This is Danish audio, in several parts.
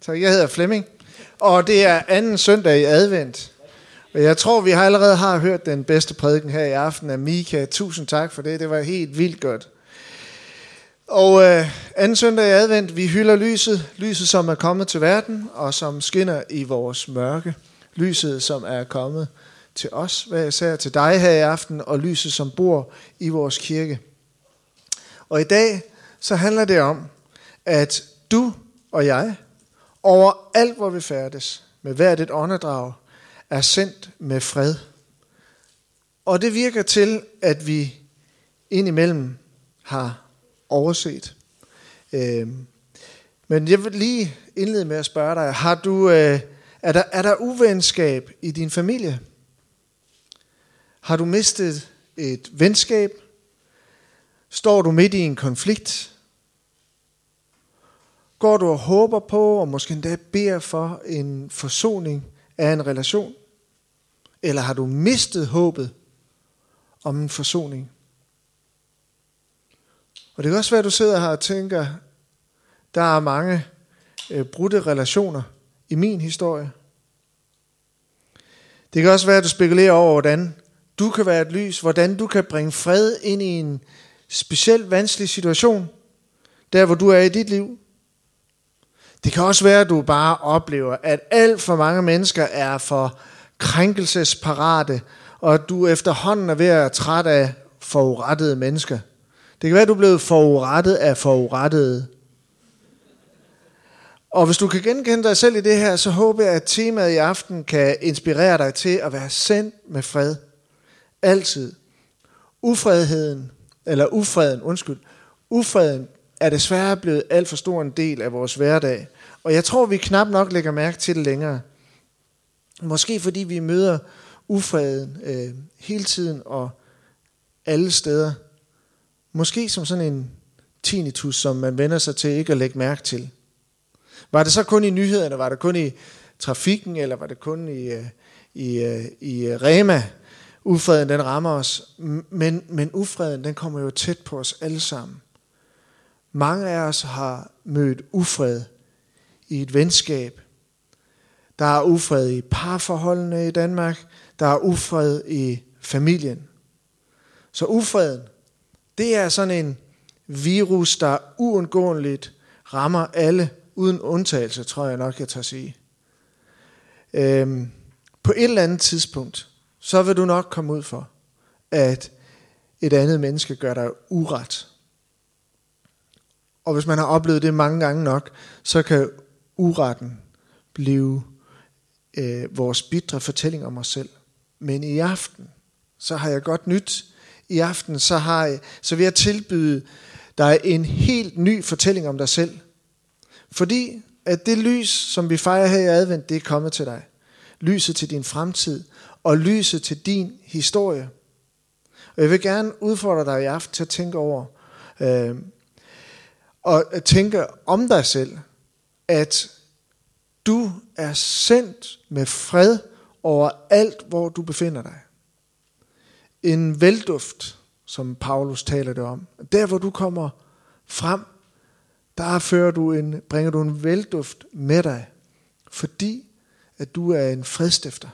Så jeg hedder Flemming, og det er anden søndag i advent. Og jeg tror, vi har allerede har hørt den bedste prædiken her i aften af Mika. Tusind tak for det. Det var helt vildt godt. Og øh, anden søndag i advent, vi hylder lyset. Lyset, som er kommet til verden, og som skinner i vores mørke. Lyset, som er kommet til os, hvad jeg til dig her i aften, og lyset, som bor i vores kirke. Og i dag, så handler det om, at du og jeg, over alt hvor vi færdes, med hvert et åndedrag, er sendt med fred. Og det virker til, at vi indimellem har overset. Øh, men jeg vil lige indlede med at spørge dig, har du, øh, er, der, er der uvenskab i din familie? Har du mistet et venskab? Står du midt i en konflikt? Går du og håber på, og måske endda beder for en forsoning af en relation? Eller har du mistet håbet om en forsoning? Og det kan også være, at du sidder her og tænker, der er mange øh, brudte relationer i min historie. Det kan også være, at du spekulerer over, hvordan du kan være et lys, hvordan du kan bringe fred ind i en specielt vanskelig situation, der hvor du er i dit liv. Det kan også være, at du bare oplever, at alt for mange mennesker er for krænkelsesparate, og at du efterhånden er ved at træt af forurettede mennesker. Det kan være, at du er blevet forurettet af forurettede. Og hvis du kan genkende dig selv i det her, så håber jeg, at temaet i aften kan inspirere dig til at være sendt med fred. Altid. Ufredheden, eller ufreden, undskyld, ufreden er desværre blevet alt for stor en del af vores hverdag. Og jeg tror, vi knap nok lægger mærke til det længere. Måske fordi vi møder ufreden øh, hele tiden og alle steder. Måske som sådan en tinnitus, som man vender sig til ikke at lægge mærke til. Var det så kun i nyhederne, var det kun i trafikken, eller var det kun i, øh, i, øh, i øh, Rema, ufreden den rammer os? Men, men ufreden den kommer jo tæt på os alle sammen. Mange af os har mødt ufred i et venskab. Der er ufred i parforholdene i Danmark. Der er ufred i familien. Så ufreden, det er sådan en virus, der uundgåeligt rammer alle, uden undtagelse, tror jeg nok, jeg tager sige. Øhm, på et eller andet tidspunkt, så vil du nok komme ud for, at et andet menneske gør dig uret. Og hvis man har oplevet det mange gange nok, så kan uretten blive øh, vores bitre fortælling om os selv. Men i aften, så har jeg godt nyt. I aften, så, har jeg, så vil jeg tilbyde dig en helt ny fortælling om dig selv. Fordi at det lys, som vi fejrer her i advent, det er kommet til dig. Lyset til din fremtid, og lyset til din historie. Og jeg vil gerne udfordre dig i aften til at tænke over, øh, og at tænke om dig selv, at du er sendt med fred over alt, hvor du befinder dig. En velduft, som Paulus taler det om. Der, hvor du kommer frem, der fører du en, bringer du en velduft med dig, fordi at du er en fredstifter.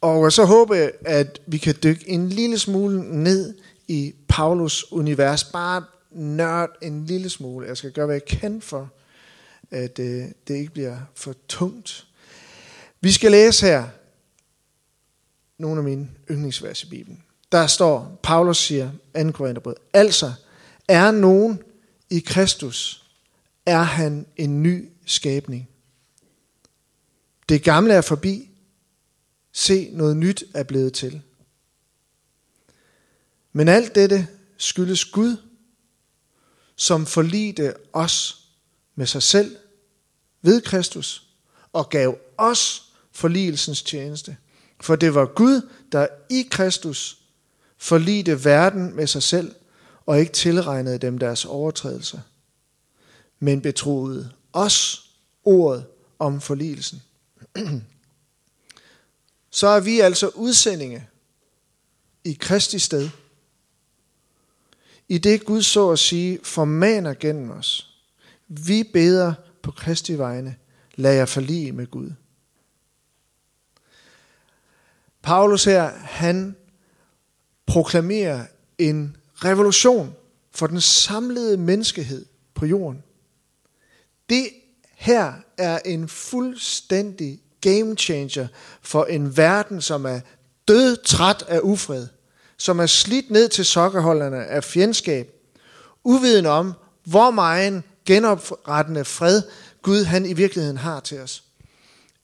Og så håber jeg, at vi kan dykke en lille smule ned i Paulus univers. Bare nørd en lille smule. Jeg skal gøre, hvad jeg kan for, at øh, det ikke bliver for tungt. Vi skal læse her nogle af mine yndlingsvers i Bibelen. Der står, Paulus siger, 2. Korintherbrev, altså er nogen i Kristus, er han en ny skabning. Det gamle er forbi. Se, noget nyt er blevet til. Men alt dette skyldes Gud, som forlidte os med sig selv ved Kristus og gav os forligelsens tjeneste. For det var Gud, der i Kristus forlidte verden med sig selv og ikke tilregnede dem deres overtrædelser, men betroede os ordet om forligelsen. Så er vi altså udsendinge i Kristi sted – i det Gud så at sige formaner gennem os. Vi beder på Kristi vegne, lad jer forlige med Gud. Paulus her, han proklamerer en revolution for den samlede menneskehed på jorden. Det her er en fuldstændig game changer for en verden, som er død træt af ufred, som er slidt ned til sokkerholderne af fjendskab, uviden om, hvor meget genoprettende fred Gud han i virkeligheden har til os.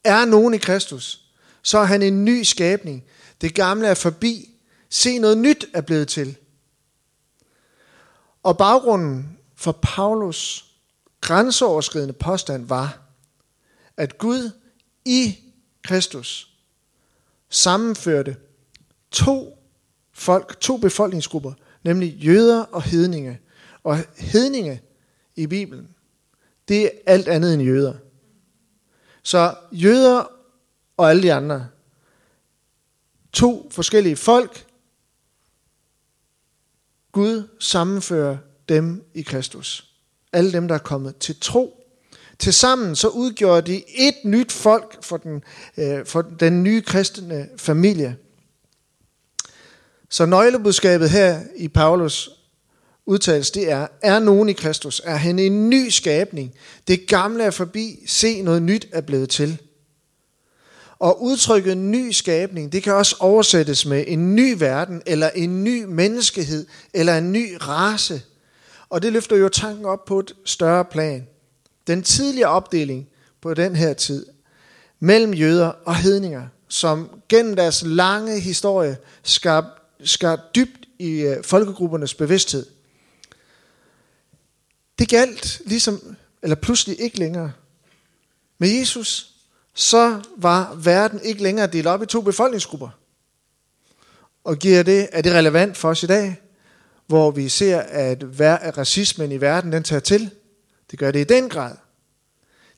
Er nogen i Kristus, så er han en ny skabning. Det gamle er forbi. Se, noget nyt er blevet til. Og baggrunden for Paulus grænseoverskridende påstand var, at Gud i Kristus sammenførte to folk, to befolkningsgrupper, nemlig jøder og hedninge. Og hedninge i Bibelen, det er alt andet end jøder. Så jøder og alle de andre, to forskellige folk, Gud sammenfører dem i Kristus. Alle dem, der er kommet til tro. Tilsammen så udgjorde de et nyt folk for den, øh, for den nye kristne familie. Så nøglebudskabet her i Paulus udtales, det er, er nogen i Kristus? Er han en ny skabning? Det gamle er forbi, se noget nyt er blevet til. Og udtrykket ny skabning, det kan også oversættes med en ny verden, eller en ny menneskehed, eller en ny race. Og det løfter jo tanken op på et større plan. Den tidligere opdeling på den her tid, mellem jøder og hedninger, som gennem deres lange historie skabte skar dybt i øh, folkegruppernes bevidsthed. Det galt ligesom, eller pludselig ikke længere. Med Jesus, så var verden ikke længere delt op i to befolkningsgrupper. Og giver det, er det relevant for os i dag, hvor vi ser, at racismen i verden den tager til? Det gør det i den grad.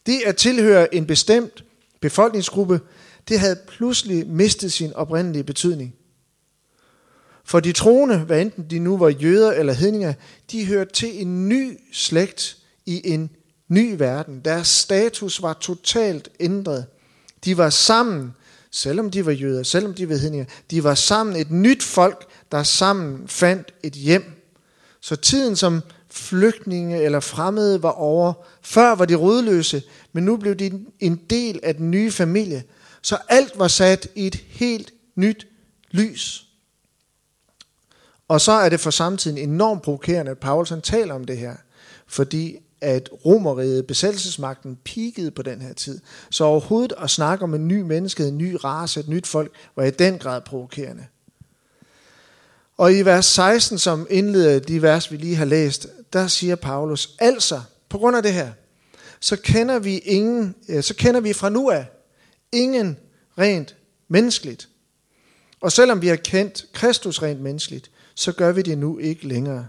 Det at tilhøre en bestemt befolkningsgruppe, det havde pludselig mistet sin oprindelige betydning. For de troende, hvad enten de nu var jøder eller hedninger, de hørte til en ny slægt i en ny verden. Deres status var totalt ændret. De var sammen, selvom de var jøder, selvom de var hedninger, de var sammen et nyt folk, der sammen fandt et hjem. Så tiden som flygtninge eller fremmede var over. Før var de rodløse, men nu blev de en del af den nye familie. Så alt var sat i et helt nyt lys. Og så er det for samtiden enormt provokerende, at Paulus han taler om det her, fordi at romeriet, besættelsesmagten, peakede på den her tid. Så overhovedet at snakke om en ny menneske, en ny race, et nyt folk, var i den grad provokerende. Og i vers 16, som indleder de vers, vi lige har læst, der siger Paulus, altså, på grund af det her, så kender vi ingen, så kender vi fra nu af ingen rent menneskeligt. Og selvom vi har kendt Kristus rent menneskeligt, så gør vi det nu ikke længere.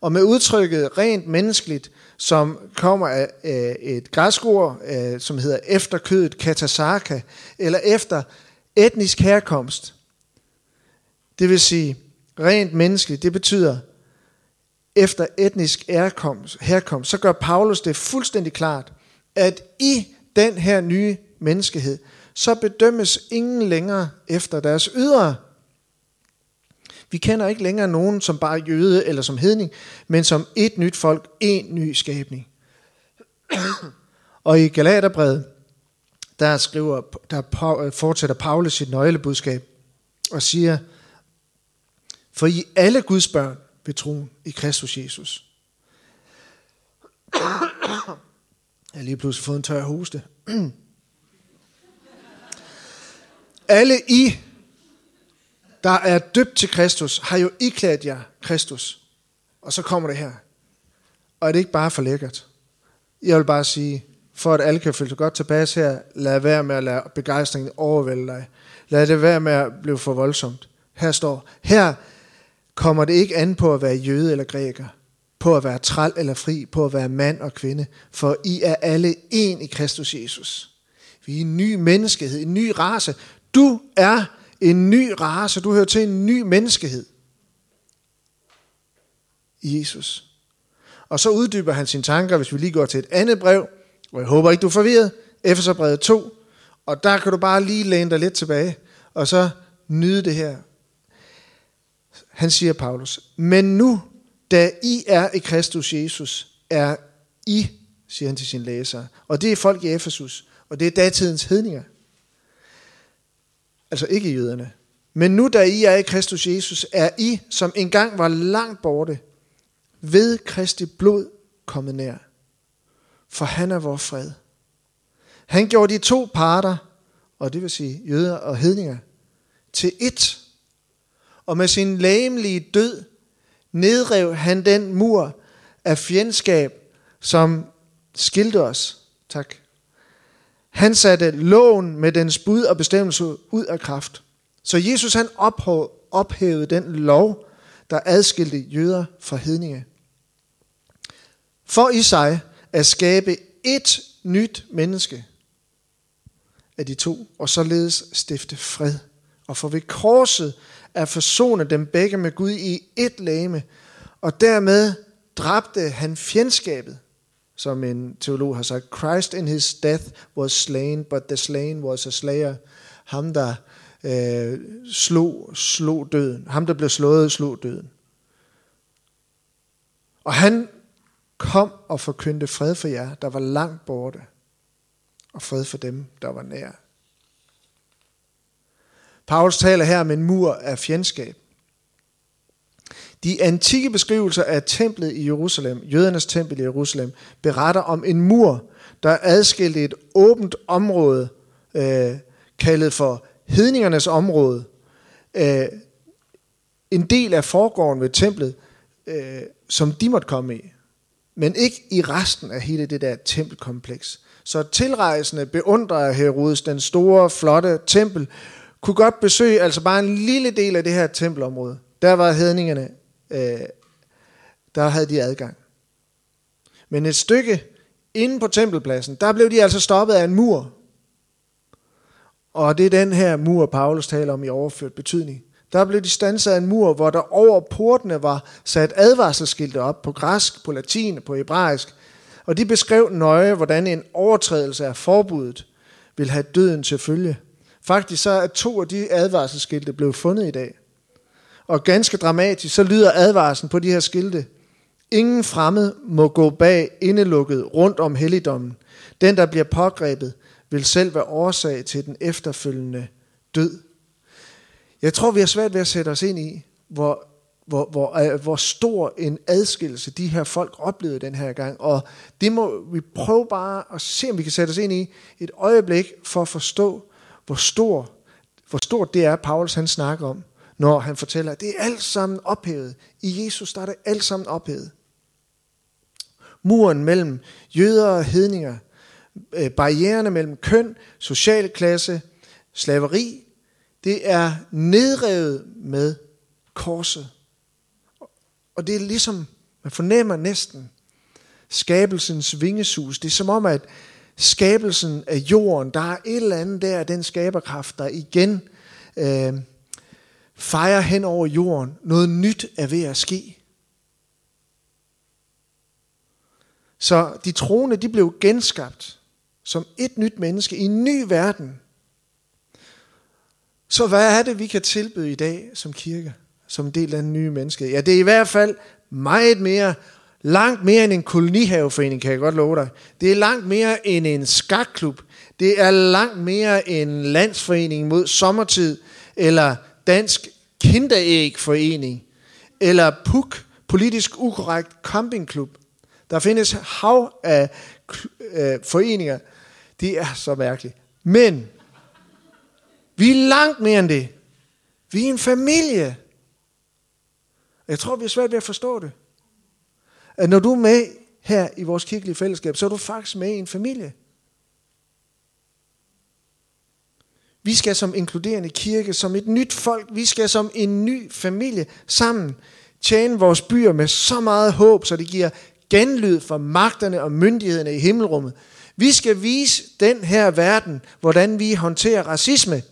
Og med udtrykket rent menneskeligt, som kommer af et græsk ord, som hedder efter kødet katasaka, eller efter etnisk herkomst. Det vil sige, rent menneskeligt, det betyder efter etnisk herkomst, herkomst, så gør Paulus det fuldstændig klart, at i den her nye menneskehed, så bedømmes ingen længere efter deres ydre vi kender ikke længere nogen som bare jøde eller som hedning, men som et nyt folk, en ny skabning. og i Galaterbrevet, der, skriver, der fortsætter Paulus sit nøglebudskab og siger, for I alle Guds børn ved troen i Kristus Jesus. Jeg har lige pludselig fået en tør hoste. alle I der er døbt til Kristus, har jo iklædt jer Kristus. Og så kommer det her. Og er det ikke bare for lækkert? Jeg vil bare sige, for at alle kan føle sig godt tilbage her, lad være med at lade begejstringen overvælde dig. Lad det være med at blive for voldsomt. Her står, her kommer det ikke an på at være jøde eller græker, på at være træl eller fri, på at være mand og kvinde, for I er alle en i Kristus Jesus. Vi er en ny menneskehed, en ny race. Du er en ny race, du hører til en ny menneskehed. Jesus. Og så uddyber han sine tanker, hvis vi lige går til et andet brev, Og jeg håber ikke, du er forvirret. Efeserbrevet 2. Og der kan du bare lige læne dig lidt tilbage, og så nyde det her. Han siger, Paulus, men nu, da I er i Kristus Jesus, er I, siger han til sine læsere. Og det er folk i Efesus, og det er datidens hedninger. Altså ikke jøderne. Men nu da I er i Kristus Jesus, er I, som engang var langt borte, ved Kristi blod kommet nær. For han er vor fred. Han gjorde de to parter, og det vil sige jøder og hedninger, til ét. Og med sin lægemlige død nedrev han den mur af fjendskab, som skilte os. Tak. Han satte loven med dens bud og bestemmelse ud af kraft. Så Jesus han ophævede den lov, der adskilte jøder fra hedninge. For i sig at skabe et nyt menneske af de to, og således stifte fred. Og for ved korset at forsone dem begge med Gud i et lame, og dermed dræbte han fjendskabet, som en teolog har sagt, Christ in his death was slain, but the slain was a slayer. Ham, der øh, slog, slog døden. Ham, der blev slået, slog døden. Og han kom og forkyndte fred for jer, der var langt borte, og fred for dem, der var nær. Paulus taler her om en mur af fjendskab. De antikke beskrivelser af templet i Jerusalem, jødernes tempel i Jerusalem, beretter om en mur, der adskilte et åbent område, øh, kaldet for hedningernes område. Øh, en del af forgården ved templet, øh, som de måtte komme i, men ikke i resten af hele det der tempelkompleks. Så tilrejsende beundrer Herodes den store, flotte tempel, kunne godt besøge altså bare en lille del af det her tempelområde. Der var hedningerne, øh, der havde de adgang. Men et stykke inde på tempelpladsen, der blev de altså stoppet af en mur. Og det er den her mur, Paulus taler om i overført betydning. Der blev de stanset af en mur, hvor der over portene var sat advarselsskilte op på græsk, på latin og på hebraisk. Og de beskrev nøje, hvordan en overtrædelse af forbuddet vil have døden til følge. Faktisk så er to af de advarselsskilte blevet fundet i dag. Og ganske dramatisk, så lyder advarslen på de her skilte. Ingen fremmed må gå bag indelukket rundt om helligdommen. Den, der bliver pågrebet, vil selv være årsag til den efterfølgende død. Jeg tror, vi har svært ved at sætte os ind i, hvor, hvor, hvor, øh, hvor stor en adskillelse de her folk oplevede den her gang. Og det må vi prøve bare at se, om vi kan sætte os ind i et øjeblik for at forstå, hvor stor, hvor stort det er, Paulus han snakker om, når han fortæller, at det er alt sammen ophævet. I Jesus der er det alt sammen ophævet. Muren mellem jøder og hedninger, øh, barriererne mellem køn, social klasse, slaveri, det er nedrevet med korset. Og det er ligesom, man fornemmer næsten skabelsens vingesus. Det er som om, at skabelsen af jorden, der er et eller andet der, den skaberkraft, der igen øh, fejrer hen over jorden. Noget nyt er ved at ske. Så de troende, de blev genskabt som et nyt menneske i en ny verden. Så hvad er det, vi kan tilbyde i dag som kirke, som en del af den nye menneske? Ja, det er i hvert fald meget mere Langt mere end en kolonihaveforening, kan jeg godt love dig. Det er langt mere end en skakklub. Det er langt mere end landsforening mod sommertid, eller dansk kinderægforening, eller PUK, politisk ukorrekt campingklub. Der findes hav af øh, foreninger. Det er så mærkeligt. Men vi er langt mere end det. Vi er en familie. Jeg tror, vi er svært ved at forstå det at når du er med her i vores kirkelige fællesskab, så er du faktisk med i en familie. Vi skal som inkluderende kirke, som et nyt folk, vi skal som en ny familie sammen tjene vores byer med så meget håb, så det giver genlyd for magterne og myndighederne i himmelrummet. Vi skal vise den her verden, hvordan vi håndterer racisme.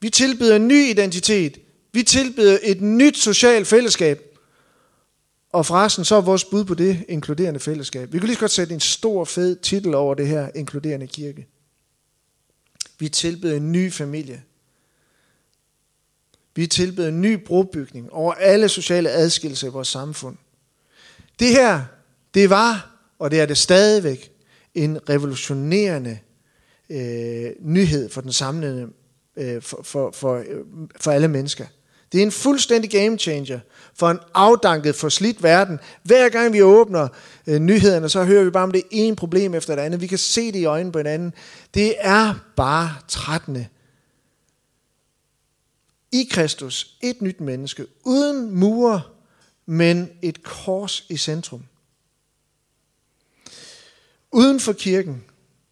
Vi tilbyder en ny identitet, vi tilbyder et nyt socialt fællesskab. Og forresten, så er vores bud på det inkluderende fællesskab. Vi kan lige så godt sætte en stor, fed titel over det her inkluderende kirke. Vi tilbyder en ny familie. Vi tilbyder en ny brobygning over alle sociale adskillelser i vores samfund. Det her, det var, og det er det stadigvæk, en revolutionerende øh, nyhed for den samlede, øh, for, for, for, øh, for alle mennesker. Det er en fuldstændig game changer for en afdanket, forslidt verden. Hver gang vi åbner øh, nyhederne, så hører vi bare om det ene problem efter det andet. Vi kan se det i øjnene på hinanden. Det er bare trættende. I Kristus, et nyt menneske, uden mure, men et kors i centrum. Uden for kirken,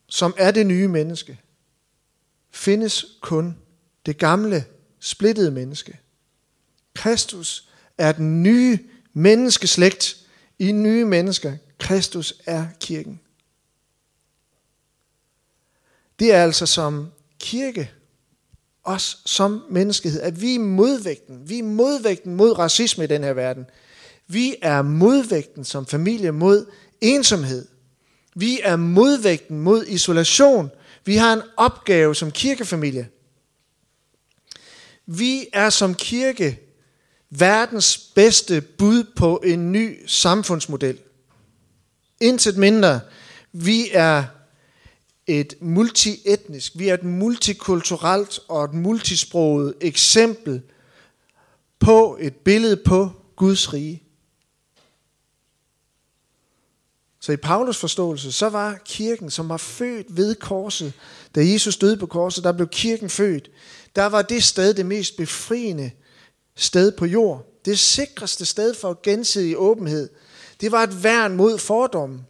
som er det nye menneske, findes kun det gamle, splittede menneske. Kristus er den nye menneskeslægt i nye mennesker. Kristus er kirken. Det er altså som kirke, os som menneskehed, at vi er modvægten. Vi er modvægten mod racisme i den her verden. Vi er modvægten som familie mod ensomhed. Vi er modvægten mod isolation. Vi har en opgave som kirkefamilie. Vi er som kirke verdens bedste bud på en ny samfundsmodel. Intet mindre. Vi er et multietnisk, vi er et multikulturelt og et multisproget eksempel på et billede på Guds rige. Så i Paulus forståelse, så var kirken, som var født ved korset, da Jesus døde på korset, der blev kirken født. Der var det sted det mest befriende sted på jord. Det sikreste sted for gensidig åbenhed. Det var et værn mod fordommen.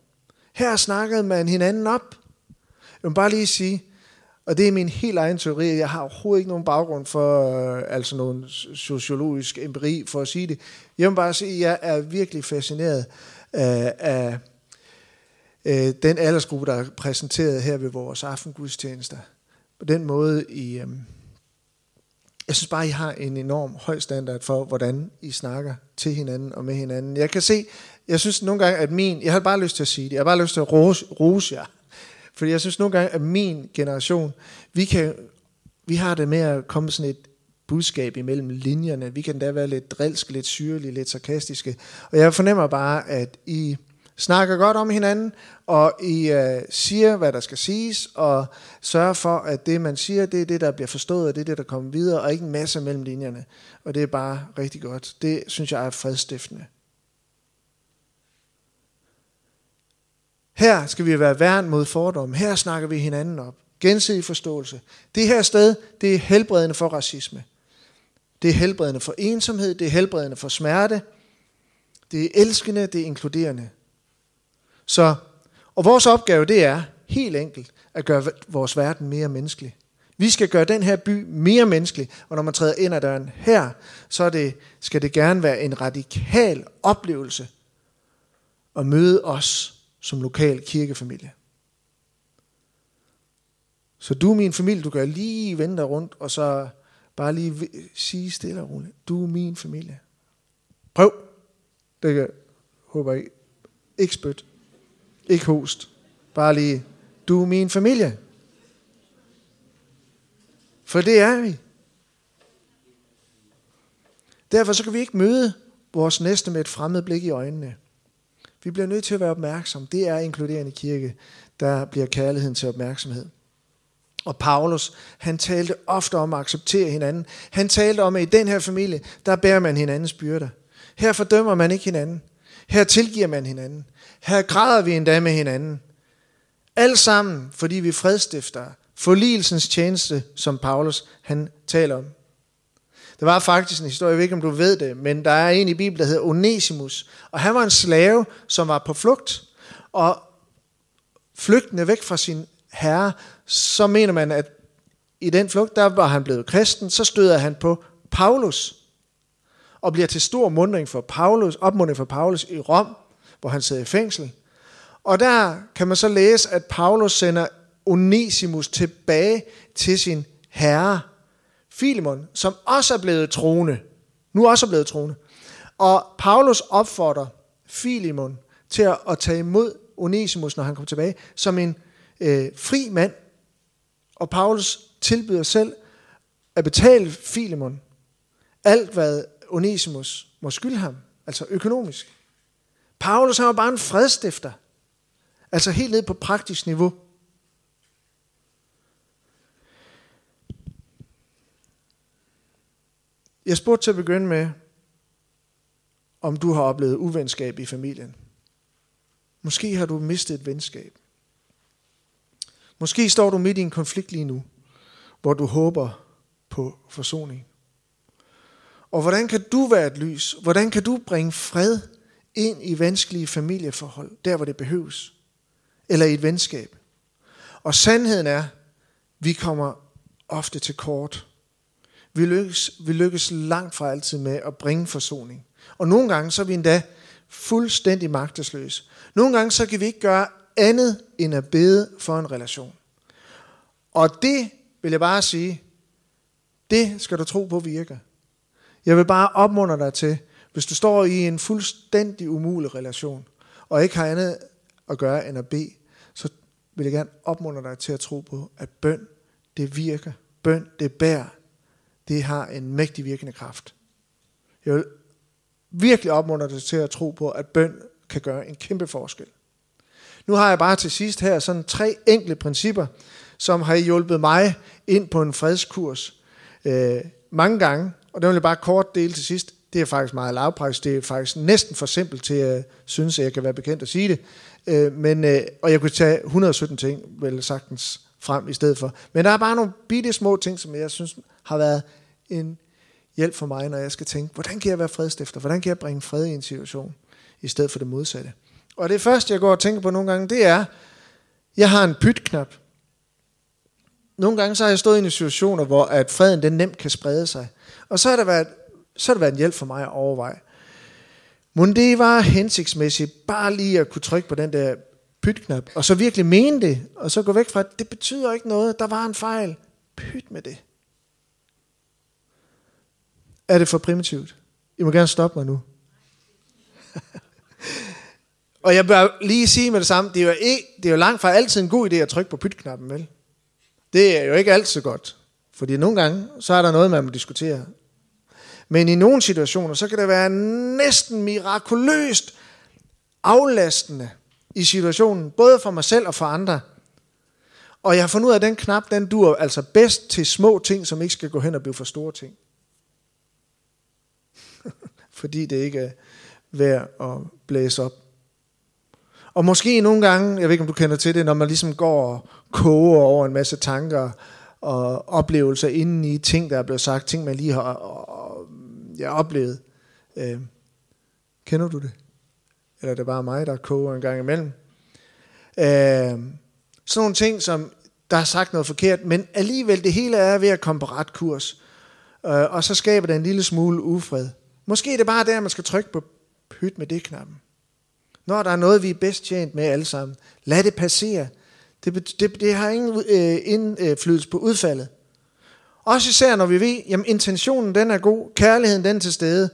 Her snakkede man hinanden op. Jeg vil bare lige sige, og det er min helt egen teori, jeg har overhovedet ikke nogen baggrund for øh, altså nogen sociologisk empiri for at sige det. Jeg vil bare sige, at jeg er virkelig fascineret af, af øh, den aldersgruppe, der er præsenteret her ved vores aftengudstjenester. På den måde, I, øh, jeg synes bare, I har en enorm høj standard for, hvordan I snakker til hinanden og med hinanden. Jeg kan se, jeg synes nogle gange, at min, jeg har bare lyst til at sige det, jeg har bare lyst til at rose, rose jer. Fordi jeg synes nogle gange, at min generation, vi, kan, vi har det med at komme sådan et budskab imellem linjerne. Vi kan da være lidt drilske, lidt syrlige, lidt sarkastiske. Og jeg fornemmer bare, at I snakker godt om hinanden, og I øh, siger, hvad der skal siges, og sørger for, at det, man siger, det er det, der bliver forstået, og det er det, der kommer videre, og ikke en masse mellem linjerne. Og det er bare rigtig godt. Det synes jeg er fredstiftende. Her skal vi være værn mod fordomme. Her snakker vi hinanden op. Gensidig forståelse. Det her sted, det er helbredende for racisme. Det er helbredende for ensomhed, det er helbredende for smerte. Det er elskende, det er inkluderende. Så, og vores opgave, det er helt enkelt at gøre vores verden mere menneskelig. Vi skal gøre den her by mere menneskelig, og når man træder ind ad døren her, så er det, skal det gerne være en radikal oplevelse at møde os som lokal kirkefamilie. Så du er min familie, du kan lige vende dig rundt, og så bare lige sige stille og roligt, du er min familie. Prøv. Det kan, håber jeg ikke spyt. Ikke host. Bare lige, du er min familie. For det er vi. Derfor så kan vi ikke møde vores næste med et fremmed blik i øjnene. Vi bliver nødt til at være opmærksom. Det er inkluderende kirke, der bliver kærligheden til opmærksomhed. Og Paulus, han talte ofte om at acceptere hinanden. Han talte om, at i den her familie, der bærer man hinandens byrder. Her fordømmer man ikke hinanden. Her tilgiver man hinanden. Her græder vi endda med hinanden. Alt sammen, fordi vi fredstifter forligelsens tjeneste, som Paulus han taler om. Der var faktisk en historie, jeg ved ikke om du ved det, men der er en i Bibelen, der hedder Onesimus, og han var en slave, som var på flugt, og flygtende væk fra sin herre, så mener man, at i den flugt, der var han blevet kristen, så støder han på Paulus, og bliver til stor mundring for Paulus, opmundring for Paulus i Rom, hvor han sidder i fængsel. Og der kan man så læse, at Paulus sender Onesimus tilbage til sin herre, Filemon, som også er blevet troende. Nu også er blevet troende. Og Paulus opfordrer Filimon til at, at tage imod Onesimus, når han kommer tilbage, som en øh, fri mand. Og Paulus tilbyder selv at betale Filemon alt, hvad Onesimus må skylde ham, altså økonomisk. Paulus han var bare en fredstifter, altså helt ned på praktisk niveau. Jeg spurgte til at begynde med, om du har oplevet uvenskab i familien. Måske har du mistet et venskab. Måske står du midt i en konflikt lige nu, hvor du håber på forsoning. Og hvordan kan du være et lys? Hvordan kan du bringe fred ind i vanskelige familieforhold, der hvor det behøves? Eller i et venskab? Og sandheden er, vi kommer ofte til kort. Vi lykkes, vi lykkes langt fra altid med at bringe forsoning. Og nogle gange så er vi endda fuldstændig magtesløse. Nogle gange så kan vi ikke gøre andet end at bede for en relation. Og det vil jeg bare sige, det skal du tro på virker. Jeg vil bare opmuntre dig til, hvis du står i en fuldstændig umulig relation, og ikke har andet at gøre end at bede, så vil jeg gerne opmuntre dig til at tro på, at bøn, det virker. Bøn, det bærer. Det har en mægtig virkende kraft. Jeg vil virkelig opmuntre dig til at tro på, at bøn kan gøre en kæmpe forskel. Nu har jeg bare til sidst her sådan tre enkle principper, som har hjulpet mig ind på en fredskurs øh, mange gange, og det vil jeg bare kort dele til sidst. Det er faktisk meget lavpraktisk. Det er faktisk næsten for simpelt til at synes, at jeg kan være bekendt at sige det. Øh, men, øh, og jeg kunne tage 117 ting, vel sagtens frem i stedet for. Men der er bare nogle bitte små ting, som jeg synes har været en hjælp for mig, når jeg skal tænke, hvordan kan jeg være fredstifter? Hvordan kan jeg bringe fred i en situation, i stedet for det modsatte? Og det første, jeg går og tænker på nogle gange, det er, jeg har en pytknap. Nogle gange så har jeg stået i en situation, hvor at freden den nemt kan sprede sig. Og så har det været, så har det været en hjælp for mig at overveje. Men det var hensigtsmæssigt bare lige at kunne trykke på den der pytknap, og så virkelig mene det, og så gå væk fra, at det betyder ikke noget, der var en fejl. Pyt med det. Er det for primitivt? I må gerne stoppe mig nu. og jeg bør lige sige med det samme, det er, jo ikke, det er jo langt fra altid en god idé at trykke på pytknappen, vel? Det er jo ikke altid godt. Fordi nogle gange, så er der noget, man må diskutere. Men i nogle situationer, så kan det være næsten mirakuløst aflastende i situationen, både for mig selv og for andre. Og jeg har fundet ud af, at den knap, den dur altså bedst til små ting, som ikke skal gå hen og blive for store ting. Fordi det ikke er værd at blæse op. Og måske nogle gange, jeg ved ikke om du kender til det, når man ligesom går og koger over en masse tanker og oplevelser inden i ting, der er blevet sagt, ting man lige har ja, oplevet. Øh, kender du det? Eller er det bare mig, der koger en gang imellem? Øh, sådan nogle ting, som der er sagt noget forkert, men alligevel det hele er ved at komme på ret kurs. Øh, og så skaber det en lille smule ufred. Måske er det bare der, man skal trykke på pyt med det knappen. Når der er noget, vi er bedst tjent med alle sammen, lad det passere. Det, det, det har ingen øh, indflydelse øh, på udfaldet. Også især når vi ved, at intentionen den er god, kærligheden den er til stede.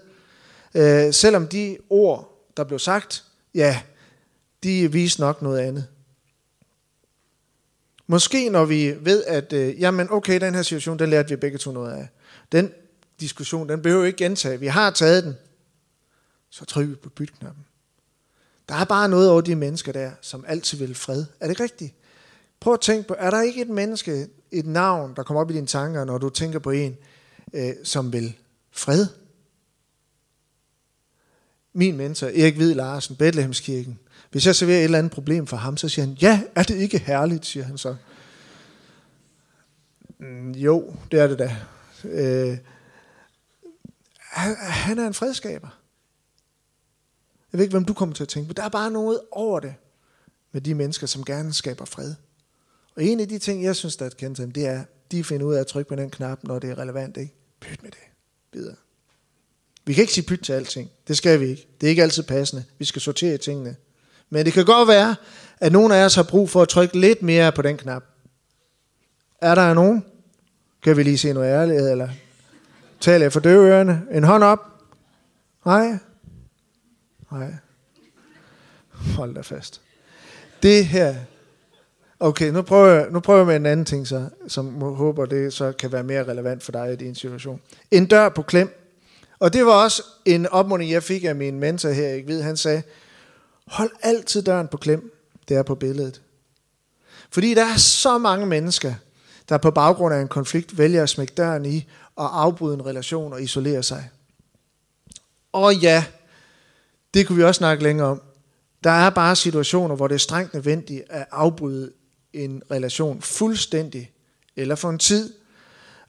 Øh, selvom de ord, der blev sagt, ja, de viser nok noget andet. Måske når vi ved, at øh, jamen okay, den her situation, den lærte vi begge to noget af. Den diskussion, den behøver vi ikke gentage. Vi har taget den. Så trykker vi på bytknappen. Der er bare noget over de mennesker der, som altid vil fred. Er det ikke rigtigt? Prøv at tænke på, er der ikke et menneske, et navn, der kommer op i dine tanker, når du tænker på en, øh, som vil fred? Min mentor, Erik Hvid Larsen, Bethlehemskirken. Hvis jeg serverer et eller andet problem for ham, så siger han, ja, er det ikke herligt, siger han så. Mm, jo, det er det da. Øh, han er en fredskaber. Jeg ved ikke, hvem du kommer til at tænke på. Der er bare noget over det med de mennesker, som gerne skaber fred. Og en af de ting, jeg synes, der er kendt til det er, de finder ud af at trykke på den knap, når det er relevant. Ikke? Pyt med det. Videre. Vi kan ikke sige pyt til alting. Det skal vi ikke. Det er ikke altid passende. Vi skal sortere tingene. Men det kan godt være, at nogen af os har brug for at trykke lidt mere på den knap. Er der nogen? Kan vi lige se noget ærlighed, eller taler jeg for døve ørerne? En hånd op? Nej, Nej. Hold da fast. Det her. Okay, nu prøver, jeg, nu prøver jeg med en anden ting, så, som jeg håber, det så kan være mere relevant for dig i din situation. En dør på klem. Og det var også en opmuntring, jeg fik af min mentor her, ikke ved, han sagde, hold altid døren på klem, det er på billedet. Fordi der er så mange mennesker, der på baggrund af en konflikt vælger at smække døren i og afbryde en relation og isolere sig. Og ja, det kunne vi også snakke længere om. Der er bare situationer, hvor det er strengt nødvendigt at afbryde en relation fuldstændig, eller for en tid.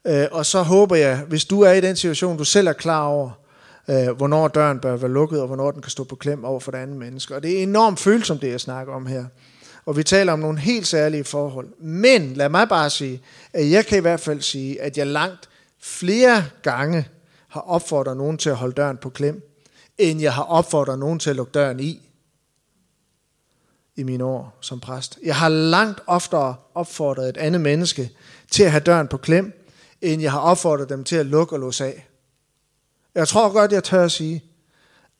Øh, og så håber jeg, hvis du er i den situation, du selv er klar over, øh, hvornår døren bør være lukket, og hvornår den kan stå på klem over for det andet menneske. Og det er enormt følsomt, det jeg snakker om her. Og vi taler om nogle helt særlige forhold. Men lad mig bare sige, at jeg kan i hvert fald sige, at jeg langt flere gange har opfordret nogen til at holde døren på klem, end jeg har opfordret nogen til at lukke døren i i mine år som præst. Jeg har langt oftere opfordret et andet menneske til at have døren på klem, end jeg har opfordret dem til at lukke og låse af. Jeg tror godt, jeg tør at sige,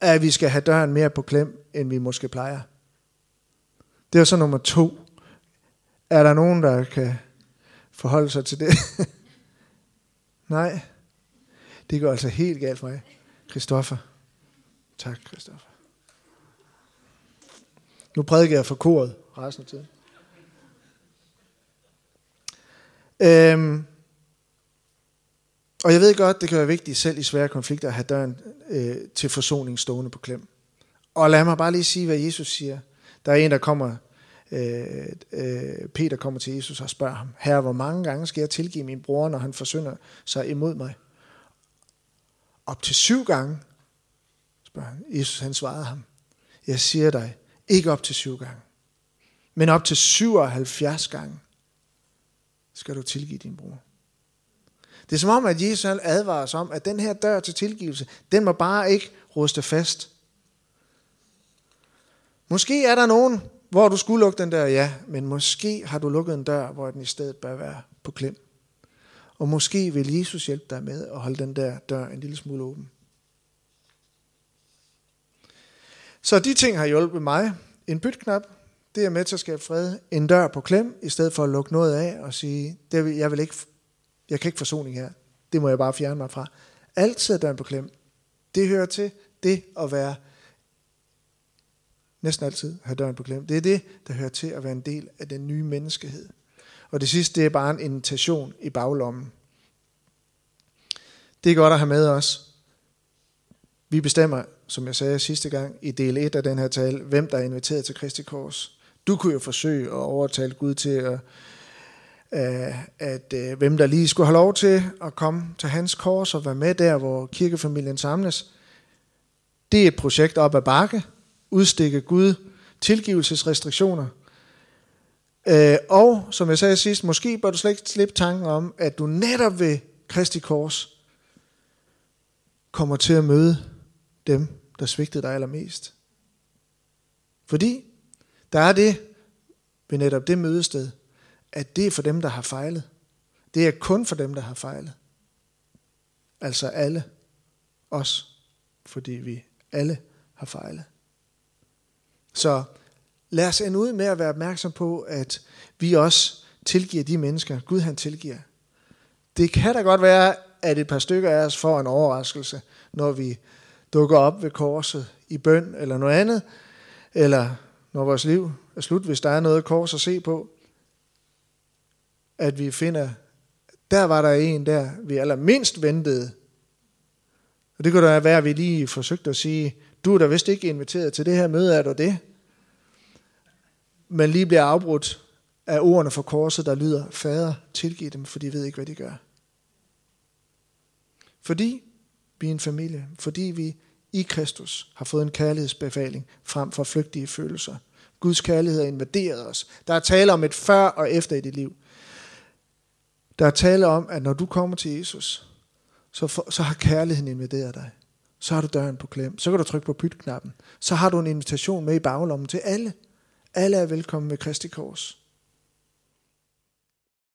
at vi skal have døren mere på klem, end vi måske plejer. Det er så nummer to. Er der nogen, der kan forholde sig til det? Nej. Det går altså helt galt for mig. Christoffer. Tak, Christoffer. Nu prædiker jeg for koret resten af tiden. Øhm, og jeg ved godt, det kan være vigtigt selv i svære konflikter at have døren øh, til forsoning stående på klem. Og lad mig bare lige sige, hvad Jesus siger. Der er en, der kommer, øh, øh, Peter kommer til Jesus og spørger ham, Herre, hvor mange gange skal jeg tilgive min bror, når han forsynder sig imod mig? Op til syv gange, spørger han. Jesus han svarede ham, jeg siger dig, ikke op til syv gange, men op til 77 gange skal du tilgive din bror. Det er som om, at Jesus advarer os om, at den her dør til tilgivelse, den må bare ikke ruste fast. Måske er der nogen, hvor du skulle lukke den dør, ja, men måske har du lukket en dør, hvor den i stedet bør være på klem. Og måske vil Jesus hjælpe dig med at holde den der dør en lille smule åben. Så de ting har hjulpet mig. En bytknap, det er med til at skabe fred. En dør på klem, i stedet for at lukke noget af og sige, det vil, jeg, vil ikke, jeg kan ikke forsoning her. Det må jeg bare fjerne mig fra. Altid er døren på klem. Det hører til det at være næsten altid have døren på klem. Det er det, der hører til at være en del af den nye menneskehed. Og det sidste, det er bare en invitation i baglommen. Det er godt at have med os. Vi bestemmer, som jeg sagde sidste gang i del 1 af den her tale, hvem der er inviteret til Kristi Kors. Du kunne jo forsøge at overtale Gud til, at, øh, at, at, hvem der lige skulle have lov til at komme til hans kors og være med der, hvor kirkefamilien samles. Det er et projekt op ad bakke, udstikke Gud tilgivelsesrestriktioner. Øh, og som jeg sagde sidst, måske bør du slet ikke slippe tanken om, at du netop ved Kristi Kors kommer til at møde dem, der svigtede dig allermest. Fordi der er det ved netop det mødested, at det er for dem, der har fejlet. Det er kun for dem, der har fejlet. Altså alle os, fordi vi alle har fejlet. Så lad os ende ud med at være opmærksom på, at vi også tilgiver de mennesker, Gud han tilgiver. Det kan da godt være, at et par stykker af os får en overraskelse, når vi dukker op ved korset i bøn eller noget andet, eller når vores liv er slut, hvis der er noget kors at se på, at vi finder, der var der en der, vi allermindst ventede. Og det kunne da være, at vi lige forsøgte at sige, du er da vist ikke inviteret til det her møde, er du det? Men lige bliver afbrudt af ordene for korset, der lyder, Fader, tilgiv dem, for de ved ikke, hvad de gør. Fordi vi er en familie, fordi vi i Kristus har fået en kærlighedsbefaling frem for flygtige følelser. Guds kærlighed har invaderet os. Der er tale om et før og efter i dit liv. Der er tale om, at når du kommer til Jesus, så, for, så har kærligheden invaderet dig så har du døren på klem. Så kan du trykke på pytknappen. Så har du en invitation med i baglommen til alle. Alle er velkommen ved Kristi Kors.